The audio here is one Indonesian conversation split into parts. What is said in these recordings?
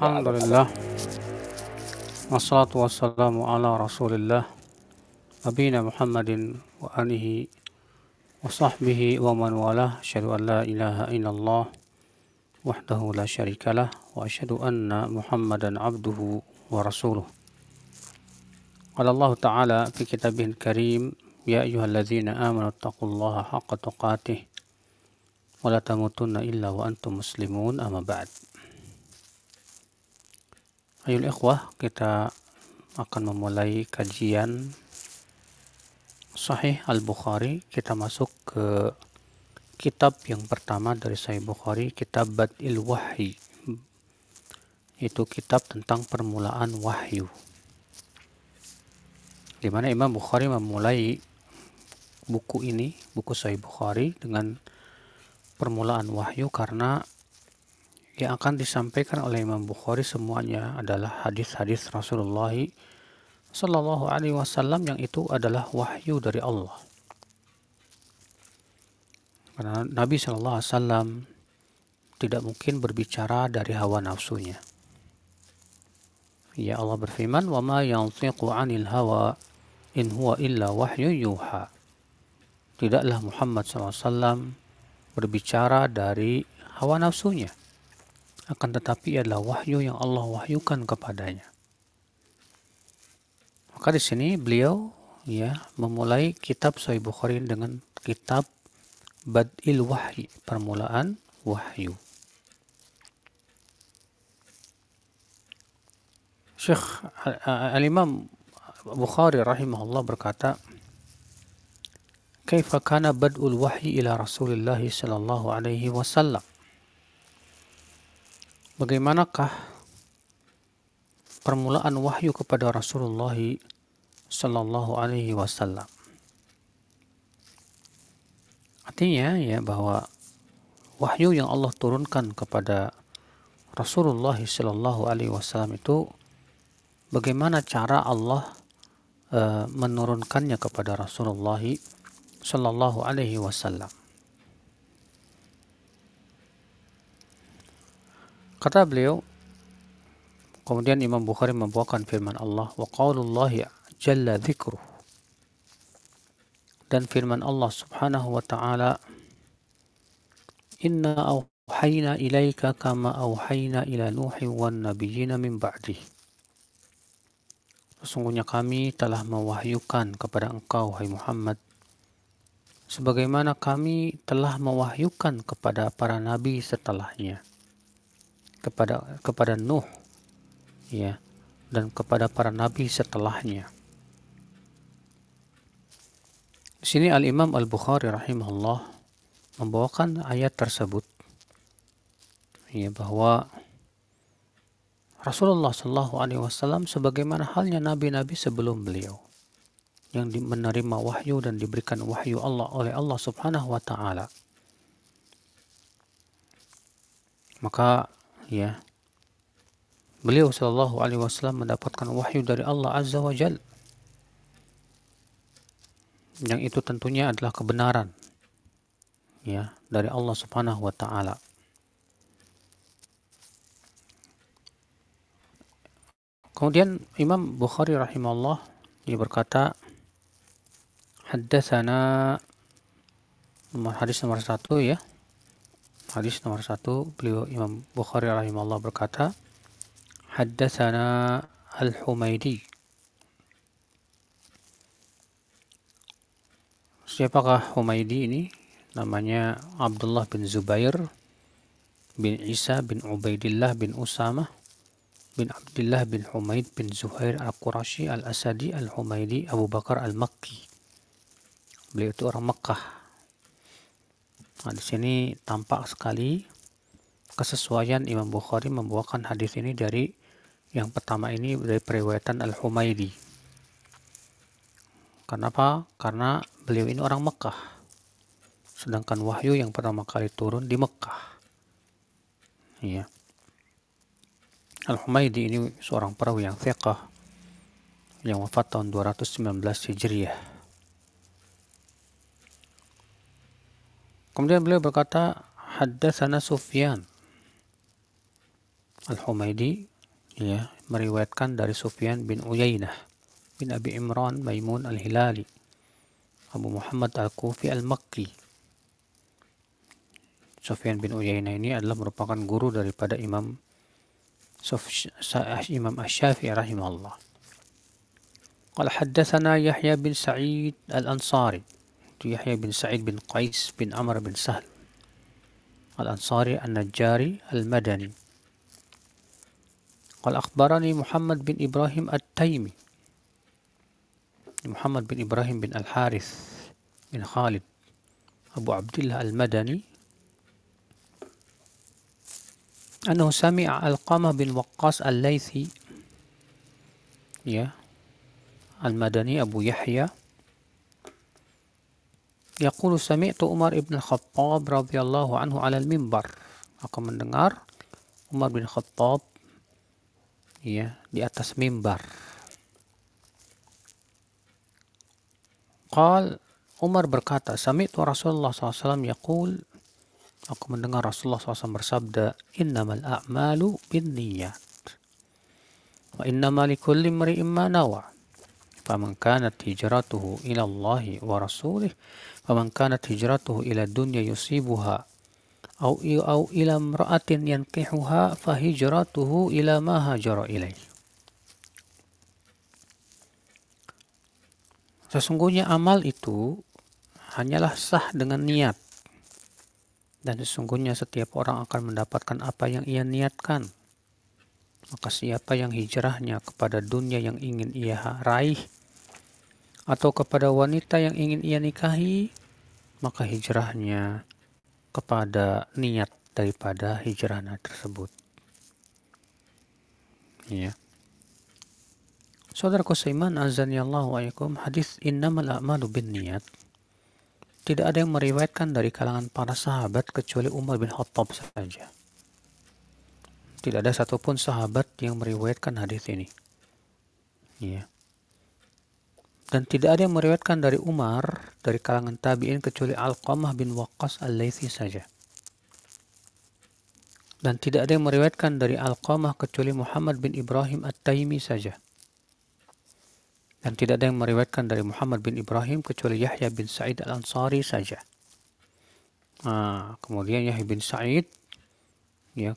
الحمد لله. والصلاة والسلام على رسول الله أبينا محمد وآله وصحبه ومن والاه. أشهد أن لا إله إلا الله وحده لا شريك له وأشهد أن محمدا عبده ورسوله. قال الله تعالى في كتابه الكريم يا أيها الذين آمنوا اتقوا الله حق تقاته ولا تموتن إلا وأنتم مسلمون. أما بعد. Ayo ikhwah, kita akan memulai kajian Sahih Al-Bukhari. Kita masuk ke kitab yang pertama dari Sahih Bukhari, kitab Bad'il Wahyi. Itu kitab tentang permulaan wahyu. Di mana Imam Bukhari memulai buku ini, buku Sahih Bukhari dengan permulaan wahyu karena yang akan disampaikan oleh Imam Bukhari semuanya adalah hadis-hadis Rasulullah Sallallahu Alaihi Wasallam yang itu adalah wahyu dari Allah. Karena Nabi Sallallahu Alaihi Wasallam tidak mungkin berbicara dari hawa nafsunya. Ya Allah berfirman, "Wa ma yantiqu 'anil hawa in huwa illa wahyu yuha." Tidaklah Muhammad SAW berbicara dari hawa nafsunya akan tetapi adalah wahyu yang Allah wahyukan kepadanya. Maka di sini beliau ya memulai kitab Sahih Bukhari dengan kitab Badil Wahyi, permulaan wahyu. Syekh Al-Imam Bukhari rahimahullah berkata, "Kaifa kana bad'ul wahyi ila Rasulillah sallallahu alaihi wasallam?" Bagaimanakah permulaan wahyu kepada Rasulullah Sallallahu Alaihi Wasallam. Artinya ya bahwa wahyu yang Allah turunkan kepada Rasulullah Sallallahu Alaihi Wasallam itu bagaimana cara Allah uh, menurunkannya kepada Rasulullah Sallallahu Alaihi Wasallam. Kata beliau, kemudian Imam Bukhari membawakan firman Allah, wa qaulullahi jalla dzikruh. Dan firman Allah Subhanahu wa taala, "Inna auhayna ilaika kama auhayna ila Nuhi wan nabiyyina min ba'dih." Sesungguhnya kami telah mewahyukan kepada engkau, hai Muhammad, sebagaimana kami telah mewahyukan kepada para nabi setelahnya kepada kepada Nuh ya dan kepada para nabi setelahnya. Di sini Al Imam Al Bukhari rahimahullah membawakan ayat tersebut ya bahwa Rasulullah Shallallahu Alaihi Wasallam sebagaimana halnya nabi-nabi sebelum beliau yang menerima wahyu dan diberikan wahyu Allah oleh Allah Subhanahu Wa Taala. Maka ya beliau Shallallahu Alaihi Wasallam mendapatkan wahyu dari Allah Azza wa Jal. Yang itu tentunya adalah kebenaran. Ya dari Allah Subhanahu wa taala. Kemudian Imam Bukhari rahimahullah dia berkata Haddatsana nomor hadis nomor satu ya Hadis nomor satu, beliau Imam Bukhari rahimahullah berkata, Haddathana Al-Humaydi. Siapakah Humaydi ini? Namanya Abdullah bin Zubair bin Isa bin Ubaidillah bin Usama bin Abdullah bin Humaid bin Zuhair Al-Qurashi Al-Asadi Al-Humaydi Abu Bakar Al-Makki. Beliau itu orang Makkah Nah, di sini tampak sekali kesesuaian Imam Bukhari membawakan hadis ini dari yang pertama ini dari periwayatan Al-Humaidi. Kenapa? Karena beliau ini orang Mekah. Sedangkan wahyu yang pertama kali turun di Mekah. Iya. Al-Humaidi ini seorang perawi yang fiqah yang wafat tahun 219 Hijriah. Kemudian beliau berkata, Haddatsana Sufyan. Al-Humaidi ya meriwayatkan dari Sufyan bin Uyainah bin Abi Imran Maimun Al-Hilali Abu Muhammad Al-Kufi Al-Makki Sufyan bin Uyainah ini adalah merupakan guru daripada Imam Suf, Imam Asy-Syafi'i rahimahullah. Qala haddatsana Yahya bin Sa'id Al-Ansari. Yahya bin Sa'id bin Qais bin Amr bin Sahl. Al-Ansari An-Najjari Al-Madani. قال أخبرني محمد بن إبراهيم التيمي محمد بن إبراهيم بن الحارث بن خالد أبو عبد الله المدني أنه سمع القمة بن وقاص الليثي يا المدني أبو يحيى Yaqulu sami'tu Umar ibn Khattab radhiyallahu anhu alal mimbar. Aku mendengar Umar bin Khattab ya di atas mimbar. Qal Umar berkata, sami'tu Rasulullah SAW yaqul Aku mendengar Rasulullah SAW bersabda, innamal a'malu binniyat." Wa innama likulli imri'in ma nawa' Faman kanat hijratuhu ila Allah wa rasulih, faman kanat hijratuhu ila dunya yusibuha أو أو إلى امرأة ينكحها فهجرته إلى ما هاجر إليه Sesungguhnya amal itu hanyalah sah dengan niat. Dan sesungguhnya setiap orang akan mendapatkan apa yang ia niatkan. Maka siapa yang hijrahnya kepada dunia yang ingin ia raih atau kepada wanita yang ingin ia nikahi, maka hijrahnya kepada niat daripada hijrahnya tersebut. Ya. Saudara seiman azan ya Allah hadis innamal a'malu bin niat tidak ada yang meriwayatkan dari kalangan para sahabat kecuali Umar bin Khattab saja. Tidak ada satupun sahabat yang meriwayatkan hadis ini. Ya. Dan tidak ada yang meriwayatkan dari Umar dari kalangan tabi'in kecuali Al-Qamah bin Waqqas Al-Laythi saja. Dan tidak ada yang meriwayatkan dari Al-Qamah kecuali Muhammad bin Ibrahim At-Taimi saja. Dan tidak ada yang meriwayatkan dari Muhammad bin Ibrahim kecuali Yahya bin Sa'id Al-Ansari saja. Nah, kemudian Yahya bin Sa'id ya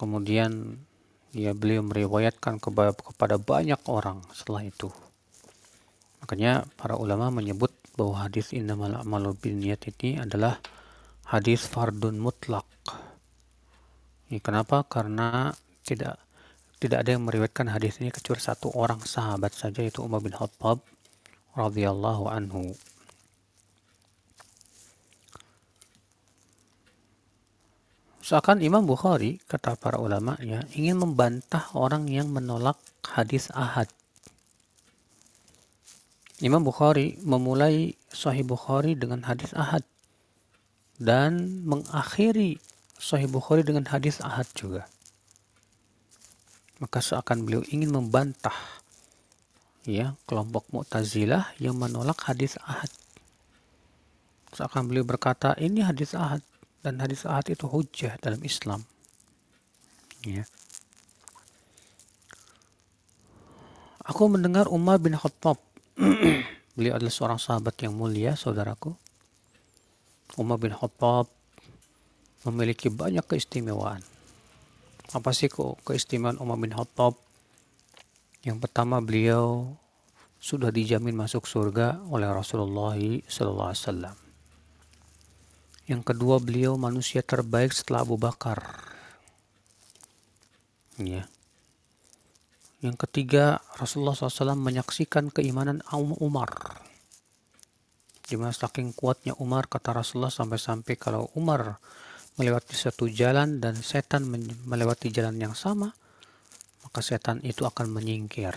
kemudian ya beliau meriwayatkan kepada banyak orang setelah itu. Makanya para ulama menyebut bahwa hadis innamal a'malu binniyat ini adalah hadis fardun mutlak. Ini kenapa? Karena tidak tidak ada yang meriwayatkan hadis ini kecuali satu orang sahabat saja yaitu Umar bin Khattab radhiyallahu anhu. Seakan Imam Bukhari, kata para ulama, ya, ingin membantah orang yang menolak hadis ahad. Imam Bukhari memulai Sahih Bukhari dengan hadis ahad dan mengakhiri Sahih Bukhari dengan hadis ahad juga. Maka seakan beliau ingin membantah ya kelompok Mu'tazilah yang menolak hadis ahad. Seakan beliau berkata ini hadis ahad dan hadis ahad itu hujah dalam Islam. Ya. Aku mendengar Umar bin Khattab Beliau adalah seorang sahabat yang mulia, saudaraku. Umar bin Khattab memiliki banyak keistimewaan. Apa sih kok keistimewaan Umar bin Khattab? Yang pertama beliau sudah dijamin masuk surga oleh Rasulullah SAW. Yang kedua beliau manusia terbaik setelah Abu Bakar. Ya. Yang ketiga, Rasulullah SAW menyaksikan keimanan Umar. Di mana saking kuatnya Umar, kata Rasulullah sampai-sampai kalau Umar melewati satu jalan dan setan melewati jalan yang sama, maka setan itu akan menyingkir.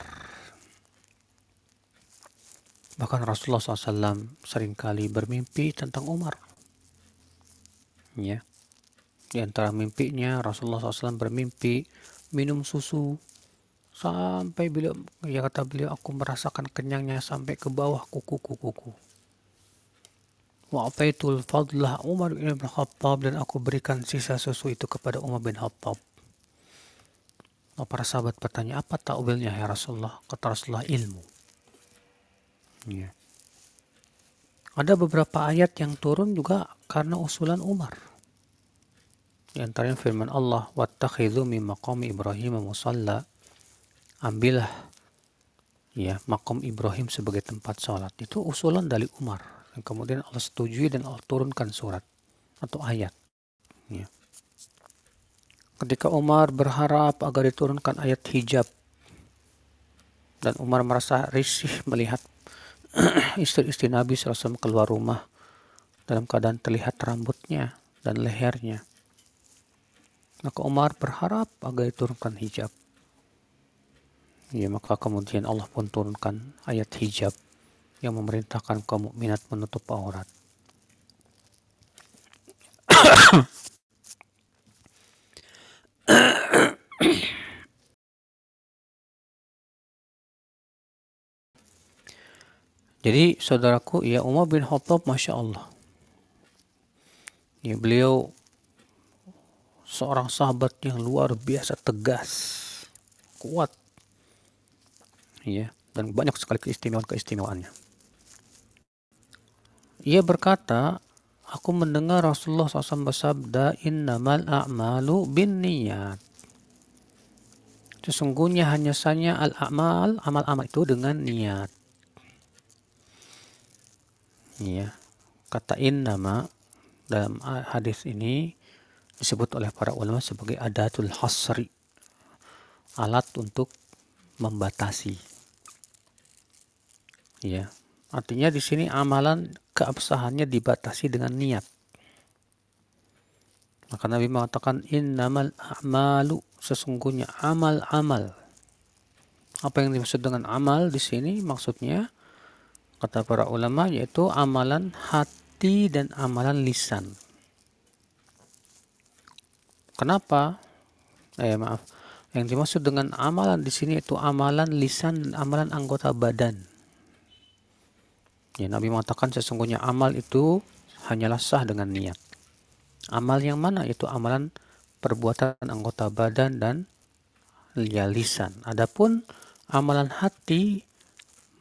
Bahkan Rasulullah SAW sering kali bermimpi tentang Umar. Ya. Di antara mimpinya Rasulullah SAW bermimpi minum susu sampai beliau ya kata beliau aku merasakan kenyangnya sampai ke bawah kuku-kukuku wa apaitul fadlah Umar bin Khattab dan aku berikan sisa susu itu kepada Umar bin Khattab Nah, para sahabat bertanya, apa ta'wilnya ya Rasulullah? Kata Rasulullah, ilmu. Ya. Ada beberapa ayat yang turun juga karena usulan Umar. Di antaranya firman Allah, "Wattakhidhu min maqami Ibrahim musalla." Ambillah ya makom Ibrahim sebagai tempat sholat. Itu usulan dari Umar. Dan kemudian Allah setujui dan Allah turunkan surat atau ayat. Ya. Ketika Umar berharap agar diturunkan ayat hijab dan Umar merasa risih melihat istri-istri Nabi SAW keluar rumah dalam keadaan terlihat rambutnya dan lehernya. Maka Umar berharap agar diturunkan hijab. Ya, maka kemudian Allah pun turunkan ayat hijab yang memerintahkan kaum mukminat menutup aurat. Jadi saudaraku, ya Umar bin Khattab, Masya Allah. Ya, beliau seorang sahabat yang luar biasa tegas, kuat, ya, dan banyak sekali keistimewaan-keistimewaannya. Ia berkata, aku mendengar Rasulullah SAW bersabda, innamal a'malu bin niyat. Sesungguhnya hanya saja al-amal, amal-amal itu dengan niat. Ya, kata in nama dalam hadis ini disebut oleh para ulama sebagai adatul hasri, alat untuk membatasi. Ya, artinya di sini amalan keabsahannya dibatasi dengan niat. Maka Nabi mengatakan innamal a'malu sesungguhnya amal-amal. Apa yang dimaksud dengan amal di sini maksudnya kata para ulama yaitu amalan hati dan amalan lisan. Kenapa? Eh maaf. Yang dimaksud dengan amalan di sini itu amalan lisan dan amalan anggota badan. Ya, Nabi mengatakan sesungguhnya amal itu hanyalah sah dengan niat. Amal yang mana? Itu amalan perbuatan anggota badan dan ya lisan. Adapun amalan hati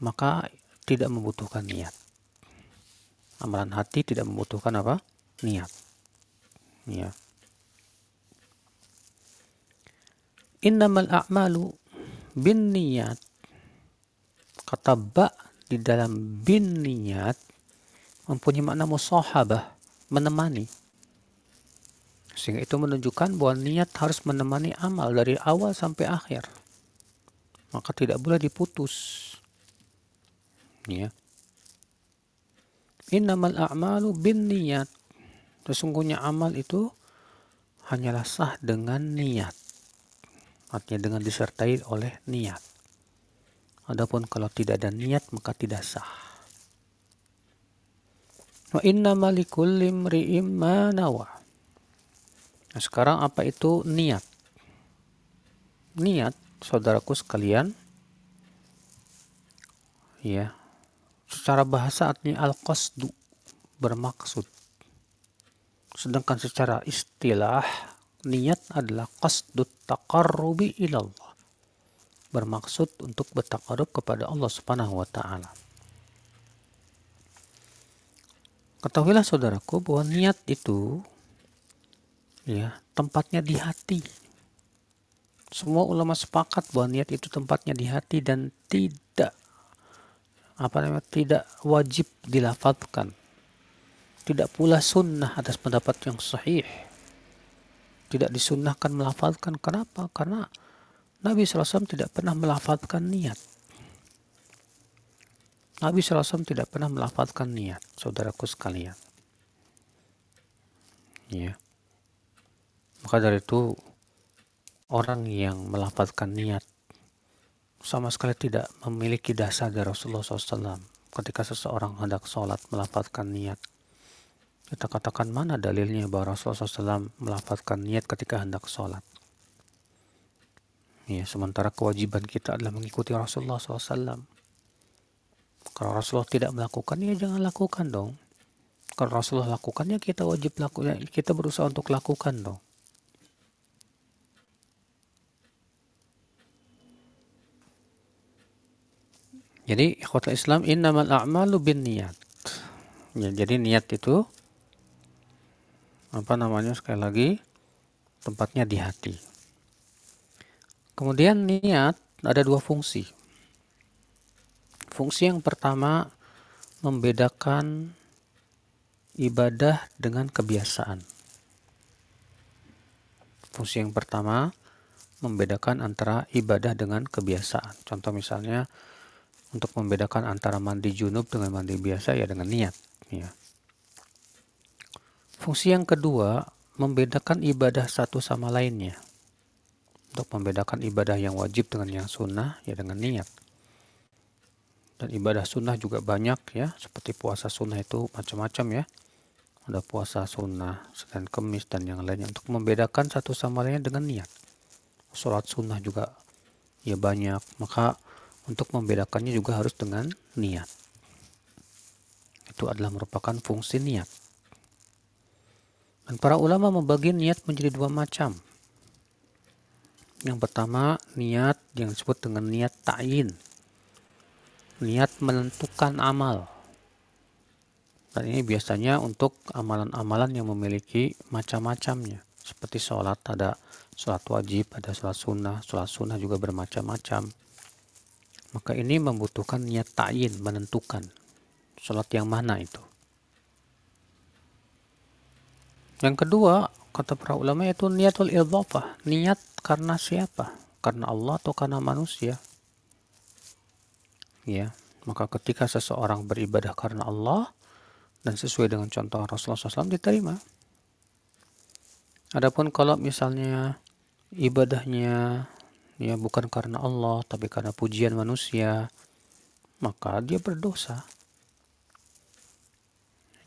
maka tidak membutuhkan niat. Amalan hati tidak membutuhkan apa? Niat. Ya. Innamal a'malu bin niat. Kata ba di dalam bin niat mempunyai makna musahabah, menemani. Sehingga itu menunjukkan bahwa niat harus menemani amal dari awal sampai akhir. Maka tidak boleh diputus. Ya. Innamal a'malu bin niat. Sesungguhnya amal itu hanyalah sah dengan niat. Artinya dengan disertai oleh niat. Adapun kalau tidak ada niat maka tidak sah. Wa inna malikul manawa. Nah, sekarang apa itu niat? Niat, saudaraku sekalian, ya, secara bahasa artinya al-qasdu, bermaksud. Sedangkan secara istilah, niat adalah qasdu taqarrubi ilallah. Bermaksud untuk bertakarub kepada Allah subhanahu wa ta'ala. Ketahuilah saudaraku bahwa niat itu ya tempatnya di hati. Semua ulama sepakat bahwa niat itu tempatnya di hati dan tidak apa namanya tidak wajib dilafalkan tidak pula sunnah atas pendapat yang sahih tidak disunnahkan melafalkan kenapa karena Nabi SAW tidak pernah melafalkan niat Nabi SAW tidak pernah melafalkan niat saudaraku sekalian ya maka dari itu orang yang melafalkan niat sama sekali tidak memiliki dasar dari Rasulullah SAW. Ketika seseorang hendak sholat melafazkan niat, kita katakan mana dalilnya bahwa Rasulullah SAW melafazkan niat ketika hendak sholat. Ya, sementara kewajiban kita adalah mengikuti Rasulullah SAW. Kalau Rasulullah tidak melakukan ya jangan lakukan dong. Kalau Rasulullah lakukannya, kita wajib lakukan. Ya kita berusaha untuk lakukan dong. Jadi ikhwatul Islam innamal a'malu bin niat. Ya, jadi niat itu apa namanya sekali lagi tempatnya di hati. Kemudian niat ada dua fungsi. Fungsi yang pertama membedakan ibadah dengan kebiasaan. Fungsi yang pertama membedakan antara ibadah dengan kebiasaan. Contoh misalnya untuk membedakan antara mandi junub dengan mandi biasa ya dengan niat. Ya. Fungsi yang kedua membedakan ibadah satu sama lainnya. Untuk membedakan ibadah yang wajib dengan yang sunnah ya dengan niat. Dan ibadah sunnah juga banyak ya, seperti puasa sunnah itu macam-macam ya. Ada puasa sunnah, Senin Kemis dan yang lainnya untuk membedakan satu sama lainnya dengan niat. Sholat sunnah juga ya banyak, maka untuk membedakannya juga harus dengan niat. Itu adalah merupakan fungsi niat. Dan para ulama membagi niat menjadi dua macam. Yang pertama, niat yang disebut dengan niat ta'yin niat menentukan amal. Dan ini biasanya untuk amalan-amalan yang memiliki macam-macamnya. Seperti sholat, ada sholat wajib, ada sholat sunnah, sholat sunnah juga bermacam-macam. Maka ini membutuhkan niat ta'yin, menentukan sholat yang mana itu. Yang kedua, kata para ulama itu niatul idhafah, niat karena siapa? Karena Allah atau karena manusia? ya maka ketika seseorang beribadah karena Allah dan sesuai dengan contoh Rasulullah SAW diterima. Adapun kalau misalnya ibadahnya ya bukan karena Allah tapi karena pujian manusia, maka dia berdosa.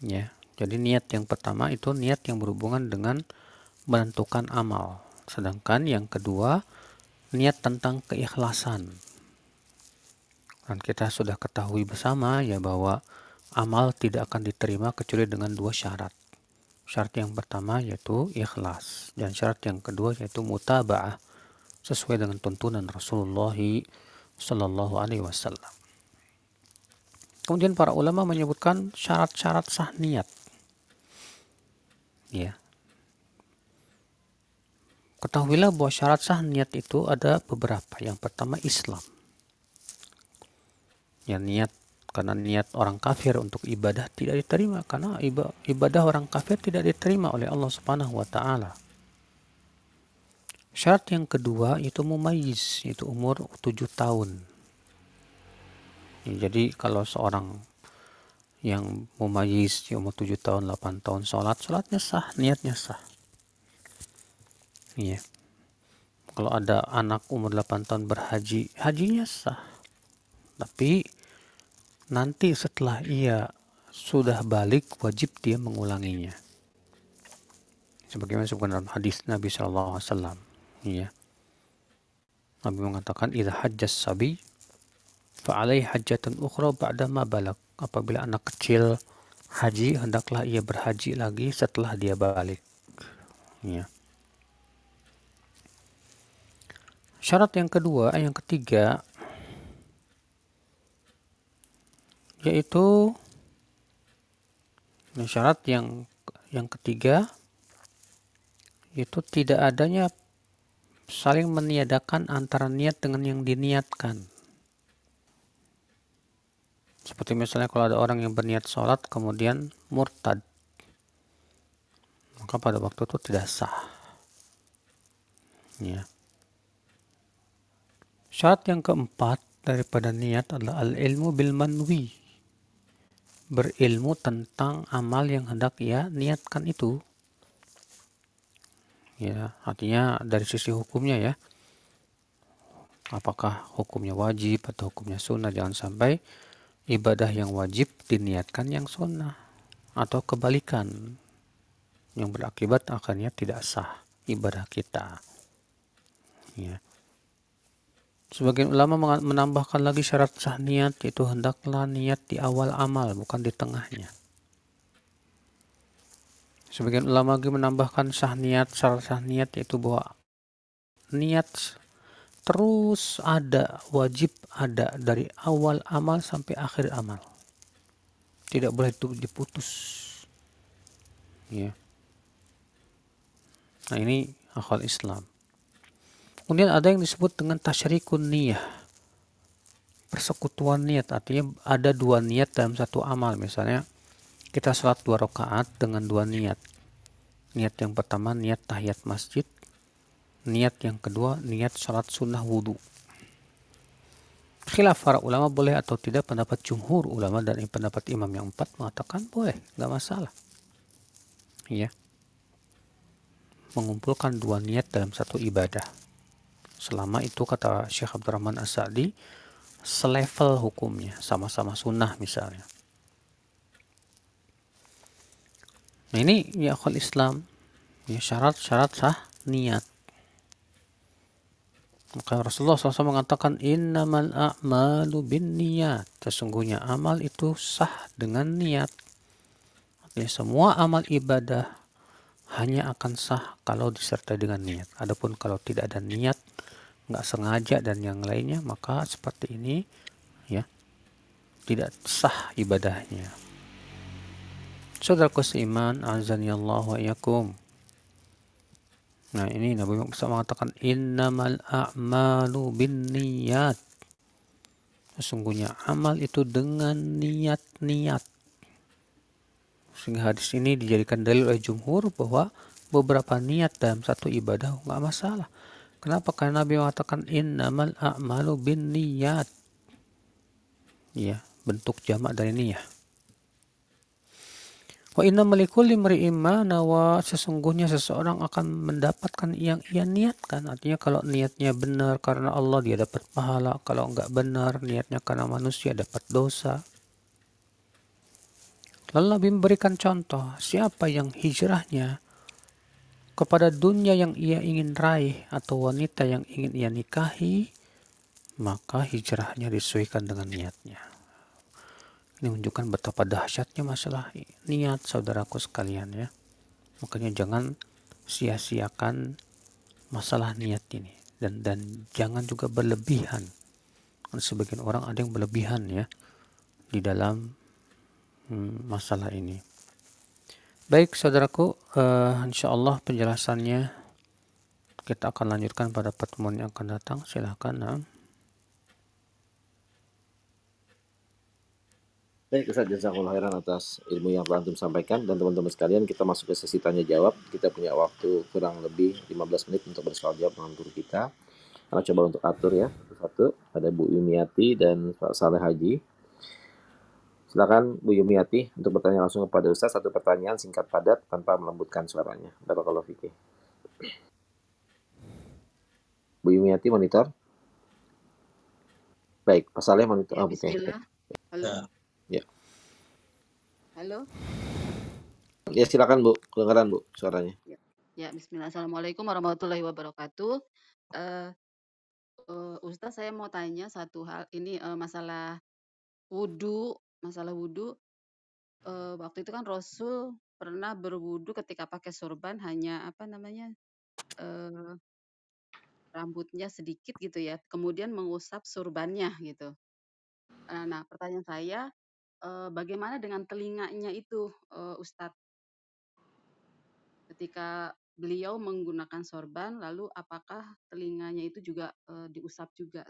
Ya, jadi niat yang pertama itu niat yang berhubungan dengan menentukan amal. Sedangkan yang kedua niat tentang keikhlasan. Dan kita sudah ketahui bersama ya bahwa amal tidak akan diterima kecuali dengan dua syarat. Syarat yang pertama yaitu ikhlas dan syarat yang kedua yaitu mutaba'ah sesuai dengan tuntunan Rasulullah Sallallahu Alaihi Wasallam. Kemudian para ulama menyebutkan syarat-syarat sah niat. Ya. Ketahuilah bahwa syarat sah niat itu ada beberapa. Yang pertama Islam ya niat karena niat orang kafir untuk ibadah tidak diterima karena ibadah orang kafir tidak diterima oleh Allah Subhanahu wa taala. Syarat yang kedua itu mumayyiz, itu umur 7 tahun. Ya, jadi kalau seorang yang mumayyiz di umur 7 tahun, 8 tahun sholat, sholatnya sah, niatnya sah. Iya. Kalau ada anak umur 8 tahun berhaji, hajinya sah. Tapi nanti setelah ia sudah balik wajib dia mengulanginya. Sebagaimana disebutkan dalam hadis Nabi Shallallahu Alaihi Wasallam, ya. Nabi mengatakan, "Idza hajjas sabi, fa'alai hajjatun ukhra ba'da ma balak." Apabila anak kecil haji, hendaklah ia berhaji lagi setelah dia balik. Ya. Syarat yang kedua, yang ketiga, yaitu syarat yang yang ketiga itu tidak adanya saling meniadakan antara niat dengan yang diniatkan. Seperti misalnya kalau ada orang yang berniat sholat kemudian murtad. Maka pada waktu itu tidak sah. Ya. Syarat yang keempat daripada niat adalah al-ilmu bil manwi berilmu tentang amal yang hendak ia niatkan itu. Ya, artinya dari sisi hukumnya ya. Apakah hukumnya wajib atau hukumnya sunnah? Jangan sampai ibadah yang wajib diniatkan yang sunnah. Atau kebalikan. Yang berakibat akhirnya tidak sah ibadah kita. Ya. Sebagian ulama menambahkan lagi syarat sah niat yaitu hendaklah niat di awal amal bukan di tengahnya. Sebagian ulama lagi menambahkan sah niat, syarat sah niat yaitu bahwa niat terus ada, wajib ada dari awal amal sampai akhir amal. Tidak boleh itu diputus. Ya. Nah ini akal Islam. Kemudian ada yang disebut dengan tasyrikun niyah. Persekutuan niat artinya ada dua niat dalam satu amal. Misalnya kita sholat dua rakaat dengan dua niat. Niat yang pertama niat tahiyat masjid. Niat yang kedua niat sholat sunnah wudhu. Khilaf para ulama boleh atau tidak pendapat jumhur ulama dan pendapat imam yang empat mengatakan boleh, nggak masalah. Ya. Mengumpulkan dua niat dalam satu ibadah selama itu kata Syekh Abdurrahman As-Sa'di selevel hukumnya sama-sama sunnah misalnya nah ini ya Islam ya syarat-syarat sah niat maka Rasulullah SAW mengatakan innamal a'malu bin niat sesungguhnya amal itu sah dengan niat. Artinya semua amal ibadah hanya akan sah kalau disertai dengan niat. Adapun kalau tidak ada niat, nggak sengaja dan yang lainnya maka seperti ini ya tidak sah ibadahnya. Saudaraku seiman azani Allah wa yakum nah ini Nabi Muhammad mengatakan innamal a'malu bin niyat sesungguhnya amal itu dengan niat-niat sehingga hadis ini dijadikan dalil oleh jumhur bahwa beberapa niat dalam satu ibadah nggak masalah Kenapa? Karena Nabi mengatakan innamal a'malu bin niyat. Ya, bentuk jamak dari niyah. Wa inna malikul limri'imma nawa sesungguhnya seseorang akan mendapatkan yang ia niatkan. Artinya kalau niatnya benar karena Allah dia dapat pahala. Kalau enggak benar niatnya karena manusia dapat dosa. Lalu Nabi memberikan contoh siapa yang hijrahnya kepada dunia yang ia ingin raih atau wanita yang ingin ia nikahi, maka hijrahnya disesuaikan dengan niatnya. Ini menunjukkan betapa dahsyatnya masalah niat saudaraku sekalian ya. Makanya jangan sia-siakan masalah niat ini dan dan jangan juga berlebihan. Sebagian orang ada yang berlebihan ya di dalam hmm, masalah ini. Baik saudaraku, uh, insya Allah penjelasannya kita akan lanjutkan pada pertemuan yang akan datang. Silahkan. Nah. Baik Ustaz, jazakallah khairan atas ilmu yang telah Antum sampaikan dan teman-teman sekalian kita masuk ke sesi tanya jawab. Kita punya waktu kurang lebih 15 menit untuk bersoal jawab dengan guru kita. Karena coba untuk atur ya satu-satu. Ada Bu Yumiati dan Pak Saleh Haji. Silakan Bu Yumiati untuk bertanya langsung kepada Ustaz satu pertanyaan singkat padat tanpa melembutkan suaranya. Barakallahu fikih. Bu Yumiati monitor. Baik, Pak Saleh monitor. Ya, oh, Bismillah. Halo. Halo. Ya silakan Bu, kedengaran Bu suaranya. Ya, ya Bismillah. Assalamualaikum warahmatullahi wabarakatuh. Uh, uh, Ustaz saya mau tanya satu hal ini uh, masalah wudhu masalah wudhu, uh, waktu itu kan Rasul pernah berwudhu ketika pakai sorban hanya apa namanya, uh, rambutnya sedikit gitu ya, kemudian mengusap surbannya gitu. Uh, nah pertanyaan saya, uh, bagaimana dengan telinganya itu, uh, Ustadz? Ketika beliau menggunakan sorban, lalu apakah telinganya itu juga, uh, diusap juga?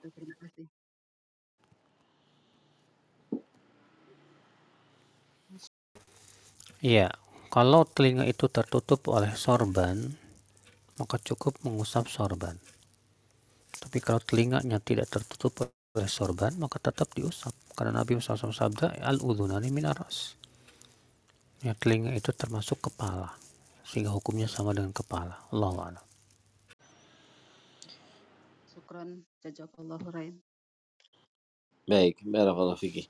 Terima kasih. Iya, kalau telinga itu tertutup oleh sorban, maka cukup mengusap sorban. Tapi kalau telinganya tidak tertutup oleh sorban, maka tetap diusap. Karena Nabi SAW sabda, al-udhunani minaras. Ya, telinga itu termasuk kepala. Sehingga hukumnya sama dengan kepala. Allah a'lam. Syukran, jazakallahu khair. Baik, barakallahu fikih.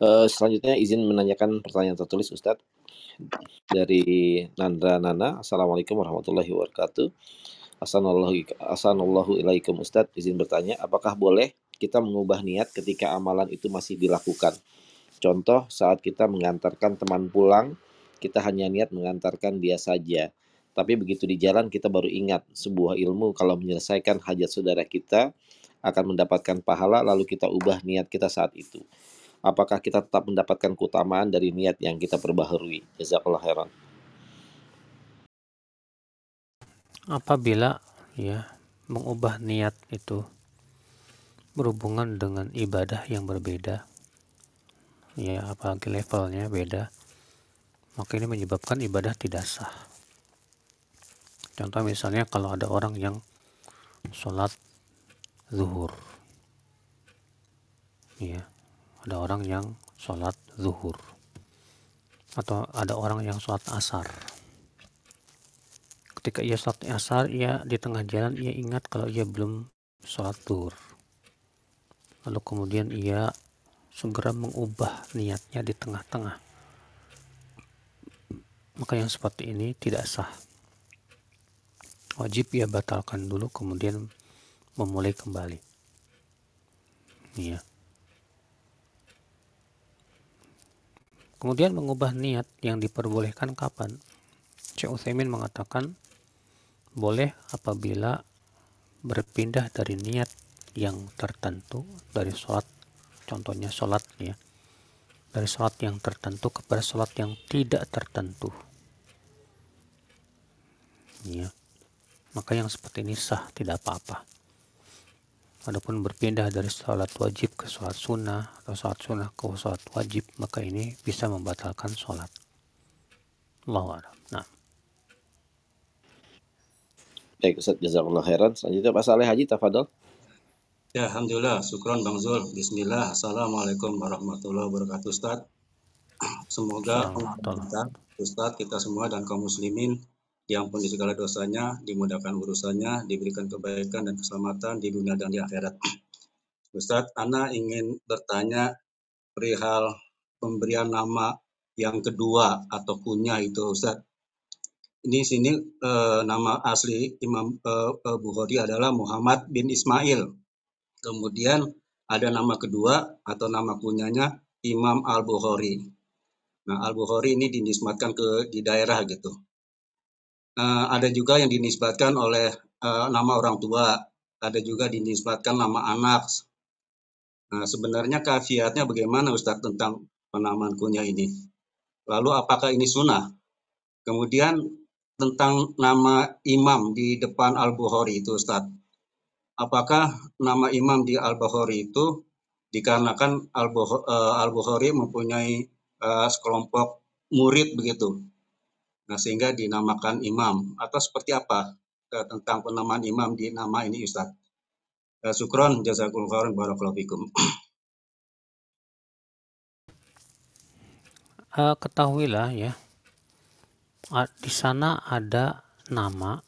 Uh, selanjutnya izin menanyakan pertanyaan tertulis Ustadz dari Nandra Nana. Assalamualaikum warahmatullahi wabarakatuh. Assalamualaikum Ustaz. Izin bertanya, apakah boleh kita mengubah niat ketika amalan itu masih dilakukan? Contoh saat kita mengantarkan teman pulang, kita hanya niat mengantarkan dia saja. Tapi begitu di jalan kita baru ingat sebuah ilmu kalau menyelesaikan hajat saudara kita akan mendapatkan pahala lalu kita ubah niat kita saat itu. Apakah kita tetap mendapatkan keutamaan dari niat yang kita perbaharui? Jazakallah khairan. Apabila ya mengubah niat itu berhubungan dengan ibadah yang berbeda. Ya apalagi levelnya beda. Maka ini menyebabkan ibadah tidak sah. Contoh misalnya kalau ada orang yang sholat zuhur. Ya ada orang yang sholat zuhur. Atau ada orang yang sholat asar. Ketika ia sholat asar ia di tengah jalan ia ingat kalau ia belum sholat zuhur lalu kemudian ia segera mengubah niatnya di tengah-tengah. Maka yang seperti ini tidak sah. Wajib ia batalkan dulu kemudian memulai kembali. Iya. Kemudian mengubah niat yang diperbolehkan kapan? Syekh Utsaimin mengatakan boleh apabila berpindah dari niat yang tertentu dari sholat contohnya sholat ya dari sholat yang tertentu kepada sholat yang tidak tertentu ya maka yang seperti ini sah tidak apa-apa Adapun berpindah dari sholat wajib ke sholat sunnah atau sholat sunnah ke sholat wajib maka ini bisa membatalkan sholat Allah Nah. Baik Ustaz, jazakallah khairan. Selanjutnya Pak Saleh Haji, tafadol. Ya, Alhamdulillah. Syukron Bang Zul. Bismillah. Assalamualaikum warahmatullahi wabarakatuh, Ustaz. Semoga kita, Ustaz, kita semua dan kaum muslimin diampuni segala dosanya, dimudahkan urusannya, diberikan kebaikan dan keselamatan di dunia dan di akhirat. Ustaz, Ana ingin bertanya perihal pemberian nama yang kedua atau kunyah itu, Ustaz. Ini sini eh, nama asli Imam eh, Bukhari adalah Muhammad bin Ismail Kemudian ada nama kedua atau nama kunyanya Imam Al-Bukhari. Nah, Al-Bukhari ini dinisbatkan ke di daerah gitu. Uh, ada juga yang dinisbatkan oleh uh, nama orang tua, ada juga dinisbatkan nama anak. Nah, sebenarnya kafiatnya bagaimana Ustaz tentang penamaan kunyah ini? Lalu apakah ini sunnah? Kemudian tentang nama imam di depan Al-Bukhari itu Ustaz apakah nama imam di Al-Bukhari itu dikarenakan eh, Al-Bukhari mempunyai uh, sekelompok murid begitu. Nah, sehingga dinamakan imam atau seperti apa uh, tentang penamaan imam di nama ini Ustaz. Uh, Sukron jazakumullah khairan barakallahu fikum. Uh, ketahuilah ya, di sana ada nama,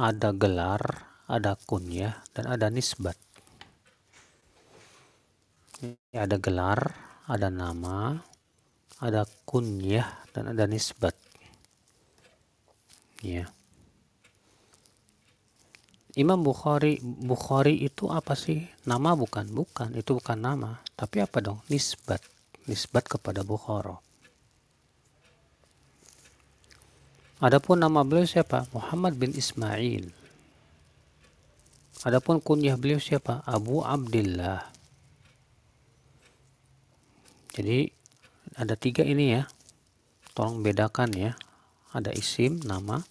ada gelar, ada kunyah dan ada nisbat. Ada gelar, ada nama, ada kunyah dan ada nisbat. Ya. Imam Bukhari Bukhari itu apa sih? Nama bukan, bukan. Itu bukan nama. Tapi apa dong? Nisbat. Nisbat kepada Bukhara. Adapun nama beliau siapa? Muhammad bin Ismail. Adapun kunyah beliau siapa? Abu Abdullah. Jadi ada tiga ini ya. Tolong bedakan ya. Ada isim, nama.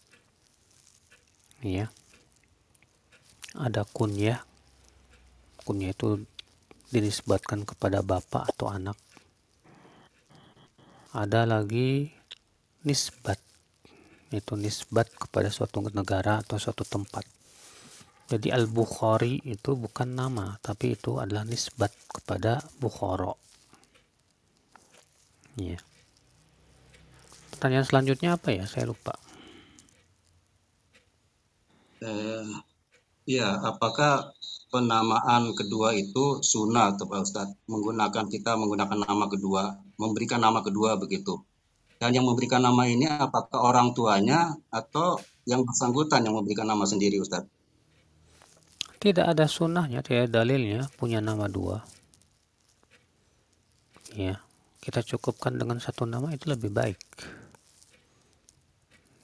Ya. Ada kunyah. Kunyah itu dinisbatkan kepada bapak atau anak. Ada lagi nisbat. Itu nisbat kepada suatu negara atau suatu tempat jadi Al-Bukhari itu bukan nama, tapi itu adalah nisbat kepada Bukhara. Ya. Pertanyaan selanjutnya apa ya? Saya lupa. Eh, ya, apakah penamaan kedua itu sunnah atau Pak Ustadz? Menggunakan kita menggunakan nama kedua, memberikan nama kedua begitu. Dan yang memberikan nama ini apakah orang tuanya atau yang bersangkutan yang memberikan nama sendiri Ustadz? Tidak ada sunnahnya, tidak ada dalilnya punya nama dua. Ya, kita cukupkan dengan satu nama itu lebih baik.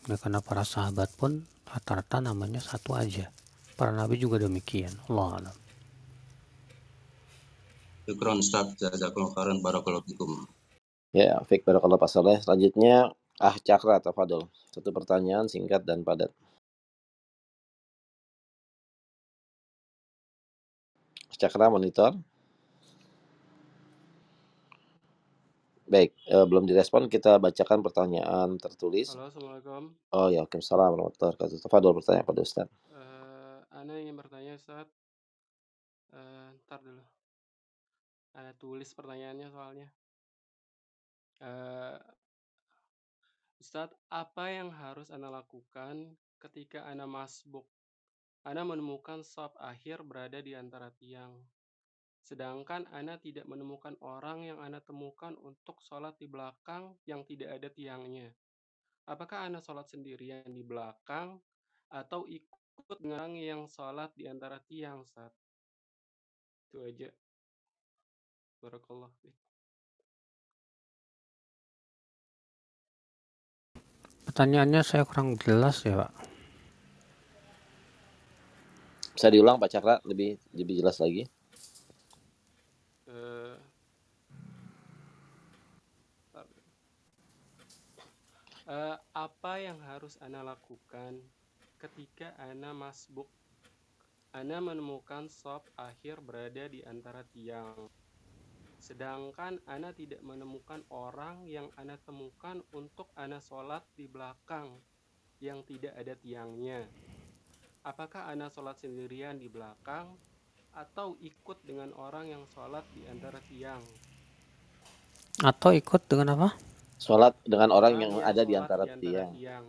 ya, karena para sahabat pun rata-rata namanya satu aja para nabi juga demikian Allah alam Syukron Ustaz, jazakumullah khairan barakallahu fikum. Ya, Fik Barakallah Pak Saleh. Selanjutnya, Ah Cakra, Tafadol. Satu pertanyaan singkat dan padat. Cakra monitor. Baik, eh, belum direspon, kita bacakan pertanyaan tertulis. Halo, Assalamualaikum. Oh ya, Waalaikumsalam warahmatullahi wabarakatuh. Tafadol pertanyaan pada Ustaz. Uh, Ana ingin bertanya, Ustaz. Uh, ntar dulu. Ana tulis pertanyaannya soalnya. Uh, Ustadz, apa yang harus Ana lakukan ketika Ana masbuk? Ana menemukan sop akhir berada di antara tiang. Sedangkan Ana tidak menemukan orang yang Ana temukan untuk sholat di belakang yang tidak ada tiangnya. Apakah Ana sholat sendirian di belakang atau ikut dengan yang sholat di antara tiang, Ustaz? Itu aja. Barakallah. pertanyaannya saya kurang jelas ya Pak Bisa diulang Pak Cakra lebih lebih jelas lagi. Uh, apa yang harus Ana lakukan ketika Ana masbuk? Ana menemukan sop akhir berada di antara tiang. Sedangkan Ana tidak menemukan orang yang Ana temukan untuk Ana sholat di belakang yang tidak ada tiangnya. Apakah Ana sholat sendirian di belakang atau ikut dengan orang yang sholat di antara tiang? atau ikut dengan apa Sholat dengan orang yang ada di sholat antara tiang. tiang.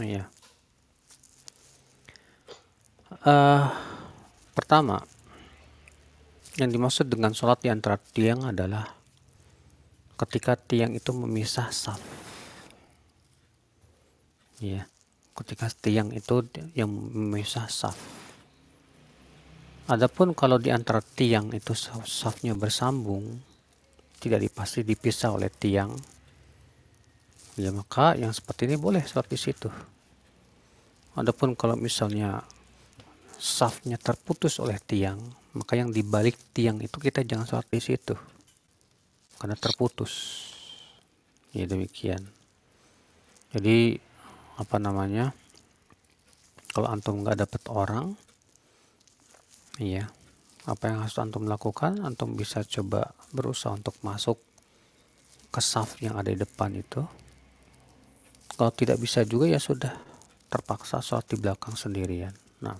Iya. Eh, pertama, yang dimaksud dengan sholat di antara tiang adalah ketika tiang itu memisah saf. Ya, ketika tiang itu yang memisah saf. Adapun kalau di antara tiang itu saf- safnya bersambung, tidak dipasti dipisah oleh tiang, ya maka yang seperti ini boleh sholat di situ. Adapun kalau misalnya safnya terputus oleh tiang, maka yang dibalik tiang itu kita jangan sholat di situ, karena terputus. Ya demikian. Jadi apa namanya? Kalau antum nggak dapat orang, iya, apa yang harus antum lakukan? Antum bisa coba berusaha untuk masuk ke saf yang ada di depan itu. Kalau tidak bisa juga ya sudah terpaksa sholat di belakang sendirian. Nah,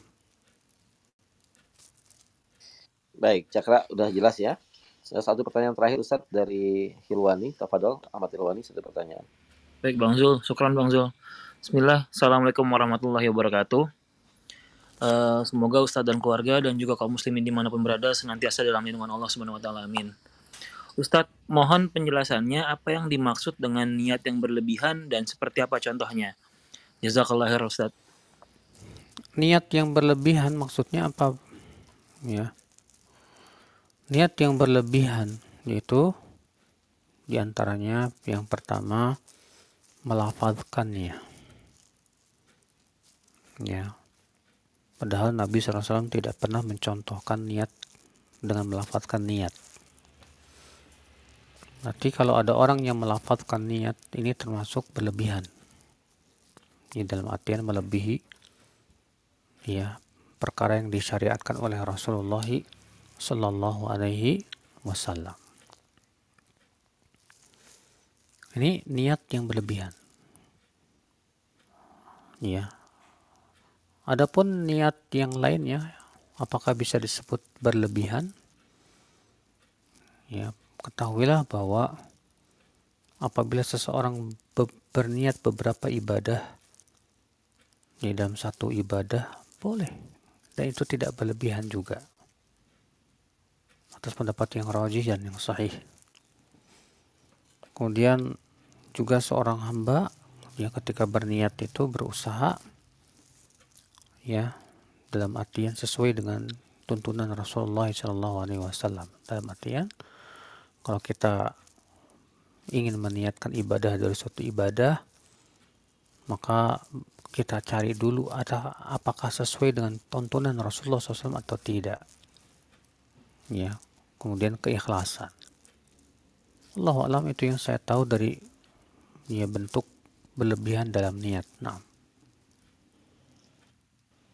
Baik, Cakra udah jelas ya. Satu pertanyaan terakhir Ustaz dari Hilwani, Tafadol, Ahmad Hilwani, satu pertanyaan. Baik Bang Zul, syukran Bang Zul. Bismillah, Assalamualaikum warahmatullahi wabarakatuh. Uh, semoga Ustadz dan keluarga dan juga kaum muslimin di mana pun berada senantiasa dalam lindungan Allah Subhanahu Wa Taala. Amin. Ustadz, mohon penjelasannya apa yang dimaksud dengan niat yang berlebihan dan seperti apa contohnya. Jazakallah khair Ustadz. niat yang berlebihan maksudnya apa? Ya. Niat yang berlebihan yaitu di antaranya yang pertama melafazkannya. Ya. Padahal Nabi SAW tidak pernah mencontohkan niat dengan melafazkan niat. Berarti kalau ada orang yang melafazkan niat ini termasuk berlebihan. Ini dalam artian melebihi ya perkara yang disyariatkan oleh Rasulullah Sallallahu Alaihi Wasallam. Ini niat yang berlebihan. Ya. Adapun niat yang lainnya, apakah bisa disebut berlebihan? Ya, ketahuilah bahwa apabila seseorang be berniat beberapa ibadah di dalam satu ibadah boleh. Dan itu tidak berlebihan juga. Atas pendapat yang rajih dan yang sahih. Kemudian juga seorang hamba yang ketika berniat itu berusaha ya dalam artian sesuai dengan tuntunan Rasulullah SAW dalam artian kalau kita ingin meniatkan ibadah dari suatu ibadah maka kita cari dulu ada apakah sesuai dengan tontonan Rasulullah SAW atau tidak. Ya kemudian keikhlasan. Allah alam itu yang saya tahu dari ya bentuk berlebihan dalam niat. Nah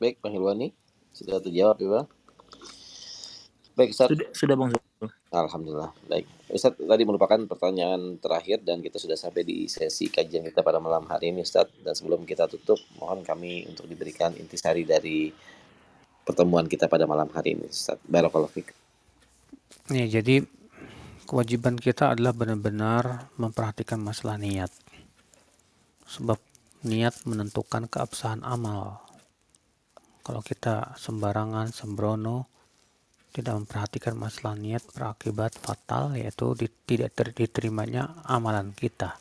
Baik, Bang Hilwani. Sudah terjawab ya, Bang? Baik, Ustaz. Sudah, sudah Bang. Alhamdulillah. Baik. Ustaz, tadi merupakan pertanyaan terakhir dan kita sudah sampai di sesi kajian kita pada malam hari ini, Ustaz. Dan sebelum kita tutup, mohon kami untuk diberikan intisari dari pertemuan kita pada malam hari ini, Ustaz. Barakallahu fiik. Ya, jadi kewajiban kita adalah benar-benar memperhatikan masalah niat. Sebab niat menentukan keabsahan amal. Kalau kita sembarangan, sembrono, tidak memperhatikan masalah niat berakibat fatal yaitu tidak diterimanya amalan kita.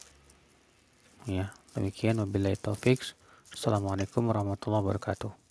Ya, demikian wabillahi taufik. Assalamualaikum warahmatullahi wabarakatuh.